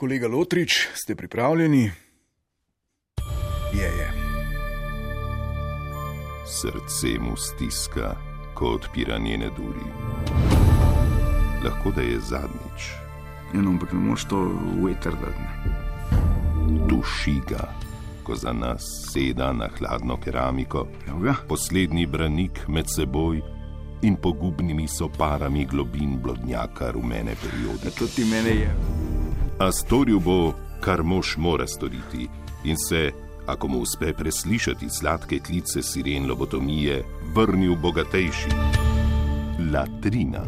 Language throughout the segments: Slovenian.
Kolega Lotrič, ste pripravljeni? Je, je. Srce mu stiska, ko odpira njene duri. Lahko da je zadnjič, Eno, ampak ne moreš to veter dati. duši ga, ko za nas seda na hladno keramiko, Evo ga. poslednji branik med seboj in pogubnimi soparami globin blodnjaka rumene periode. To ti mene je. A storil bo, kar mož mora storiti, in se, ako mu uspe preslišati sladke klice siren lobotomije, vrnil bogatejši. Latrina,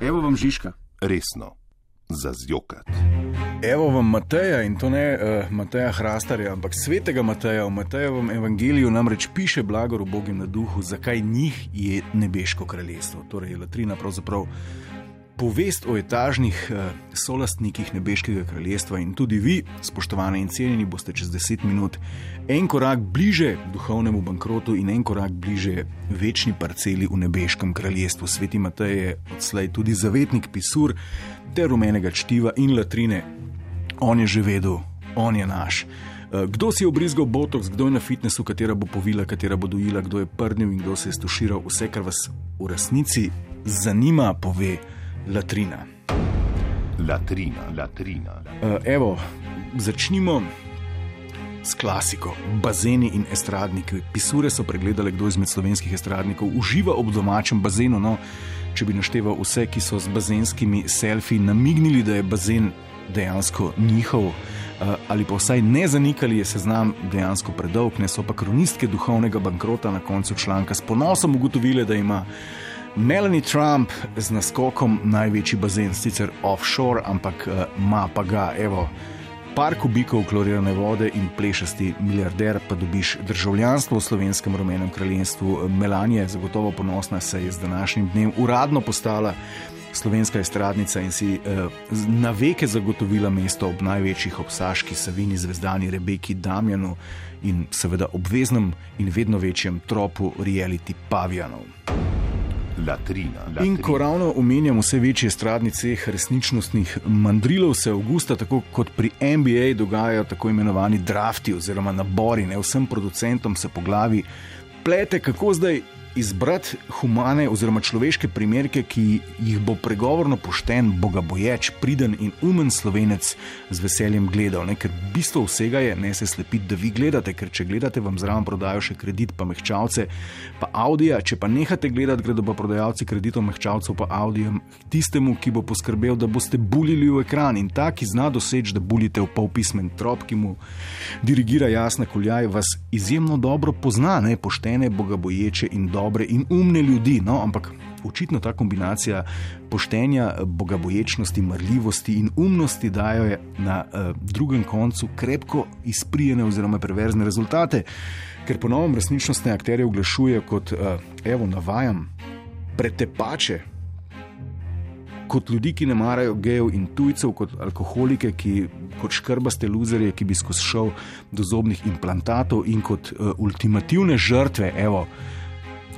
Evo vam Žižka. resno, za zjokat. Evo vam Mateja in to ne uh, Mateja Hrastarja, ampak svetega Mateja. V Matejevem evangeliju namreč piše blagor Bogim na duhu, zakaj njih je nebeško kraljestvo. Torej je latrina pravzaprav povest o etažnih uh, solastnikih nebeškega kraljestva in tudi vi, spoštovane in cenjeni, boste čez deset minut en korak bliže duhovnemu bankrotu in en korak bliže večni parceli v nebeškem kraljestvu. Sveti Matej je odslej tudi zavetnik pisur ter rumenega čtiva in latrine. On je že vedel, on je naš. Eh, Kdo si je obrizgal botox, kdo je na fitnesu, katera bo povila, katera bo dojila, kdo je prdnil in kdo se je stuširal, vse, kar vas v resnici zanima, pove latrina. Latrina, latrina. Uh, evo, začnimo s klasiko. Bazeni in estradniki. Pisure so pregledali, kdo izmed slovenskih estradnikov uživa ob domačem bazenu. No, če bi našteval vse, ki so z bazenskimi selfi namignili, da je bazen dejansko njihov, uh, ali pa vsaj ne zanikali, je seznam dejansko predolg, ne so pa kronistke duhovnega bankrota na koncu članka s ponosom ugotovile, da ima. Melanie Trump z naskokom največji bazen, sicer offshore, ampak ima pa ga, evo, par kubikov klorirane vode in plešasti milijarder, pa dobiš državljanstvo v slovenskem rumenem kraljestvu. Melania je zagotovo ponosna, saj je z današnjim dnem uradno postala slovenska estradnica in si uh, na veke zagotovila mesto ob največjih obsaški Savini, Zvezdani, Rebeki, Damjanu in seveda obveznem in vedno večjem tropu reality Pavjanov. Latrina, latrina. In ko ravno omenjam vse večje stradnice resničnostnih mandrilov, se avgusta, tako kot pri NBA, dogajajo tako imenovani drafti oziroma nabori. Ne vsem producentom se po glavi plete, kako zdaj izbrati humane oziroma človeške primerke, ki jih bo pregovorno pošten, bogaboječ, priden in umen slovenec z veseljem gledal. Ne? Ker bistvo vsega je, ne se slepiti, da vi gledate, ker če gledate, vam zraven prodajo še kredit, pa mehčalce, pa Audija, če pa nehate gledati, gredo pa prodajalci kreditov, mehčalcev, pa Audijem, tistemu, ki bo poskrbel, da boste bulili v ekran in ta, ki zna doseči, da bulite v polpismen trop, ki mu dirigira jasna koljaj, vas izjemno dobro pozna, ne poštene, bogaboječe in dobre in umne ljudi. No, ampak očitno ta kombinacija poštenja, bogaboječnosti, marljivosti in umnosti dajo na uh, drugem koncu krepko izprijene oziroma perverzne rezultate, ker ponovno resničnostne akterje oglašuje kot, uh, evo, navajam, pretepače. Kot ljudi, ki ne marajo gejev in tujcev, kot alkoholike, ki, kot škrbaste luzerje, ki bi skozi šel do zobnih implantatov, in kot uh, ultimativne žrtve, evo,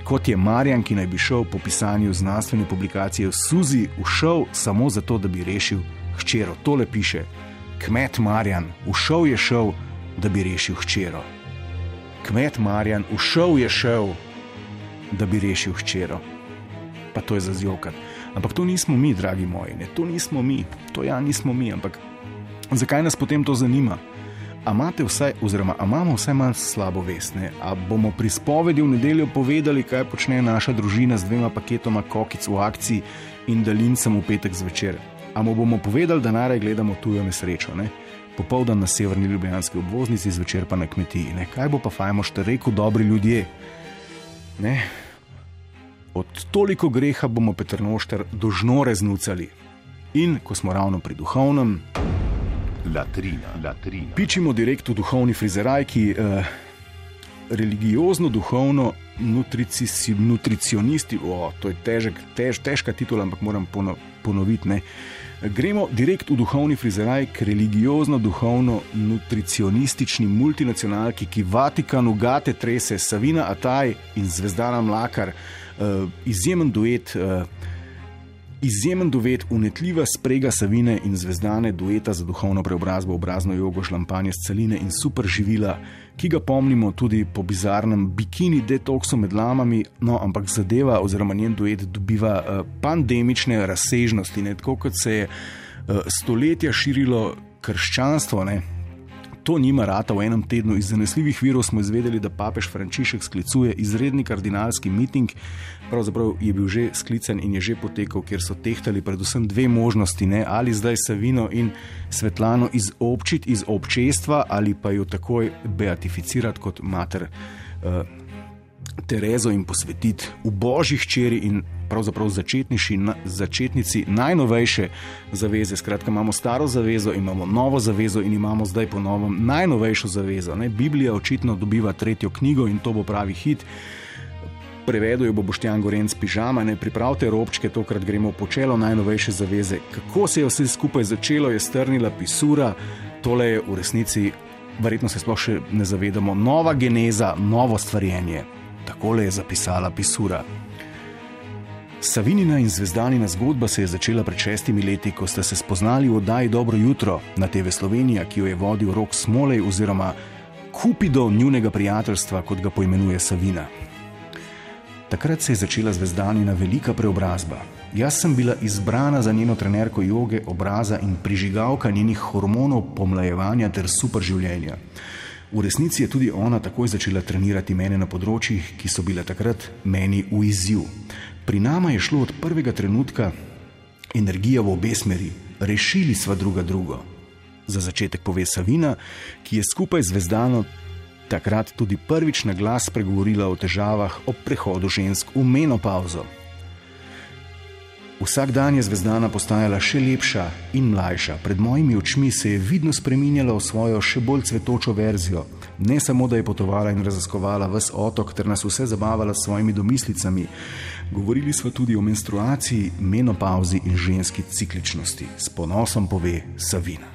kot je Marjan, ki naj bi šel po pisanju znanstvene publikacije Suzi, všel samo zato, da bi rešil hčero. Tole piše: Kmet Marjan, všel je šel, da bi rešil hčero. Kmet Marjan, všel je šel, da bi rešil hčero. Pa to je za zjokat. Ampak to nismo mi, dragi moji, ne, to nismo mi, to ja nismo mi, ampak zakaj nas potem to zanima? Imate vsaj, oziroma imamo vsaj manj slabo vest, ne? A bomo pri spovedi v nedeljo povedali, kaj počne naša družina z dvema paketoma kokic v akciji in dalincem v petek zvečer? A mu bomo povedali, da naraj gledamo tujo nesrečo, ne? Popoldan na severni ljubljanski obvoznici, zvečer pa na kmetiji, ne? Kaj bo pa fajmo še rekel dobri ljudje? Ne? Od toliko greha bomo Petrnošter dožno reznucali. In ko smo ravno pri duhovnem, Latrina, latrina. pičimo direkt v duhovni frizeraj, ki eh, religiozno, duhovno, nutrici, nutricionisti, o, to je težek, tež, težka titula, ampak moram pono, ponoviti. Ne. Gremo direkt v duhovni frizeraj k religiozno, duhovno, nutricionistični multinacionalki, ki Vatikanu gate trese, Savina Ataj in Zvezdana Mlakar, uh, izjemen duet. Uh, Izjemen duet, unetljiva sprega Savine in zvezdane dueta za duhovno preobrazbo, obrazno jogo, šlampanje z celine in super živila, ki ga pomnimo tudi po bizarnem bikini detoksu med lamami, no ampak zadeva oziroma njen duet dobiva uh, pandemične razsežnosti, ne tako kot se je uh, stoletja širilo krščanstvo. Ne? To nima rata v enem tednu. Iz zanesljivih virov smo izvedeli, da papež Frančišek sklicuje izredni kardinalski miting. Pravzaprav je bil že sklican in je že potekal, kjer so tehtali predvsem dve možnosti, ne? ali zdaj Savino in Svetlano izobčiti iz občestva ali pa jo takoj beatificirati kot mater. Uh, Terezo in posvetiti v božjih čeri in pravzaprav začetnici najnovejše zaveze. Skratka, imamo staro zavezo, imamo novo zavezo in imamo zdaj ponovno najnovejšo zavezo. Ne? Biblija očitno dobiva tretjo knjigo in to bo pravi hit. Prevedel jo bo Boštjan Gorenc pižama, ne pripravite robčke, tokrat gremo po čelo najnovejše zaveze. Kako se je vse skupaj začelo, je strnila pisura, tole je v resnici, verjetno se sploh še ne zavedamo, nova geneza, novo stvarjenje. Takole je zapisala pisura. Savinina in zvezdanina zgodba se je začela pred šestimi leti, ko sta se spoznali v oddaji Dobro jutro na TV Slovenija, ki jo je vodil Rok Smolej oziroma Kupido njunega prijateljstva, kot ga poimenuje Savina. Takrat se je začela zvezdanina velika preobrazba. Jaz sem bila izbrana za njeno trenerko joge, obraza in prižigalka njenih hormonov, pomlajevanja ter super življenja. V resnici je tudi ona takoj začela trenirati mene na področjih, ki so bile takrat meni v izziv. Pri nama je šlo od prvega trenutka energija v obe smeri, rešili sva druga drugo. Za začetek pove Savina, ki je skupaj z Vezdano takrat tudi prvič na glas spregovorila o težavah ob prehodu žensk v menopauzo. Vsak dan je zvezdana postajala še lepša in mlajša, pred mojimi očmi se je vidno spreminjala v svojo še bolj cvetočo verzijo. Ne samo, da je potovala in raziskovala vse otok ter nas vse zabavala s svojimi domislicami, govorili smo tudi o menstruaciji, menopauzi in ženski cikličnosti. S ponosom pove Savina.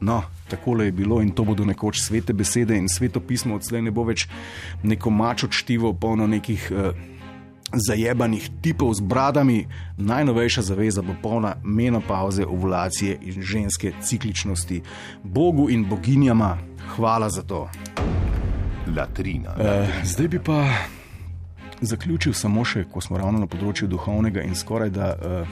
No, tako je bilo in to bodo nekoč svete besede in sveto pismo odslej ne bo več neko mačo čtivo, polno nekih. Uh, zajebanih tipov z bradami, najnovejša zaveza bo polna menopauze, ovulacije in ženske cikličnosti. Bogu in boginjama, hvala za to. Latrina. latrina. E, zdaj bi pa zaključil samo še, ko smo ravno na področju duhovnega in skoraj da. E,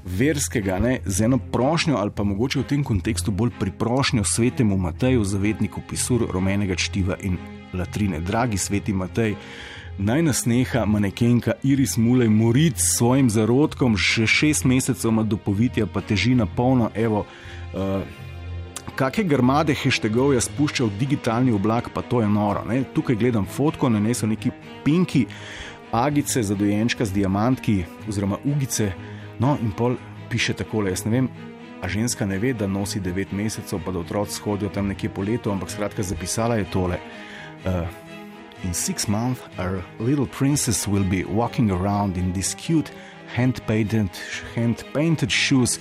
Verskega, ne, z eno prošnjo, ali pa mogoče v tem kontekstu bolj priprošnjo svetemu Mateju, zavetniku pisur, rumenega čtiva in latrine. Dragi sveti Matej, Naj nas neha manekenka Iris Mulej moriti s svojim zarodkom, še šest mesecev ima dopovitja, pa teži na polno. Evo, uh, Kakšne grmade hashtagov je spuščal digitalni oblak, pa to je noro. Ne? Tukaj gledam fotko, na njej so neki pinki, agice za dojenčka z diamantki, oziroma ugice. No, in pol piše takole. Jaz ne vem, a ženska ne ve, da nosi devet mesecev, pa da otroci hodijo tam nekje po letu, ampak skratka, zapisala je tole. Uh, In six months, our little princess will be walking around in these cute hand-painted, hand-painted shoes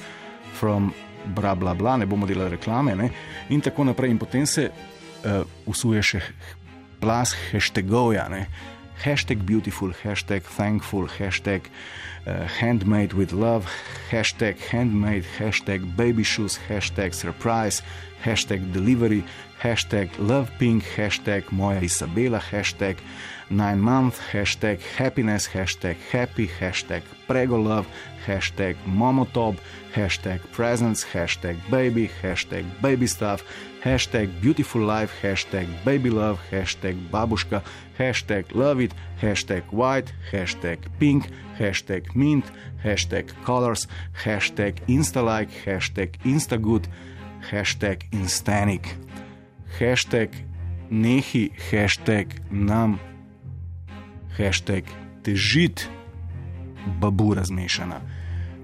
from bla bla bla, ne bomo delali reklame, ne? in tako naprej. In potem se uh, usuje še plas hashtagovja, ne? hashtag beautiful, hashtag thankful, hashtag uh, handmade with love, hashtag handmade, hashtag baby shoes, hashtag surprise, hashtag delivery, hashtag lovepink, hashtag moja Isabela, hashtag nine month, hashtag happiness, hashtag happy, hashtag pregolove, hashtag momotob, hashtag presents, hashtag baby, hashtag baby stuff, hashtag beautiful life, hashtag baby love, hashtag babuška, hashtag love it, hashtag white, hashtag pink, hashtag mint, hashtag colors, hashtag instalike, hashtag instagood, hashtag instanik hashtag nehi, hashtag nam, hashtag težit, babu razmešana.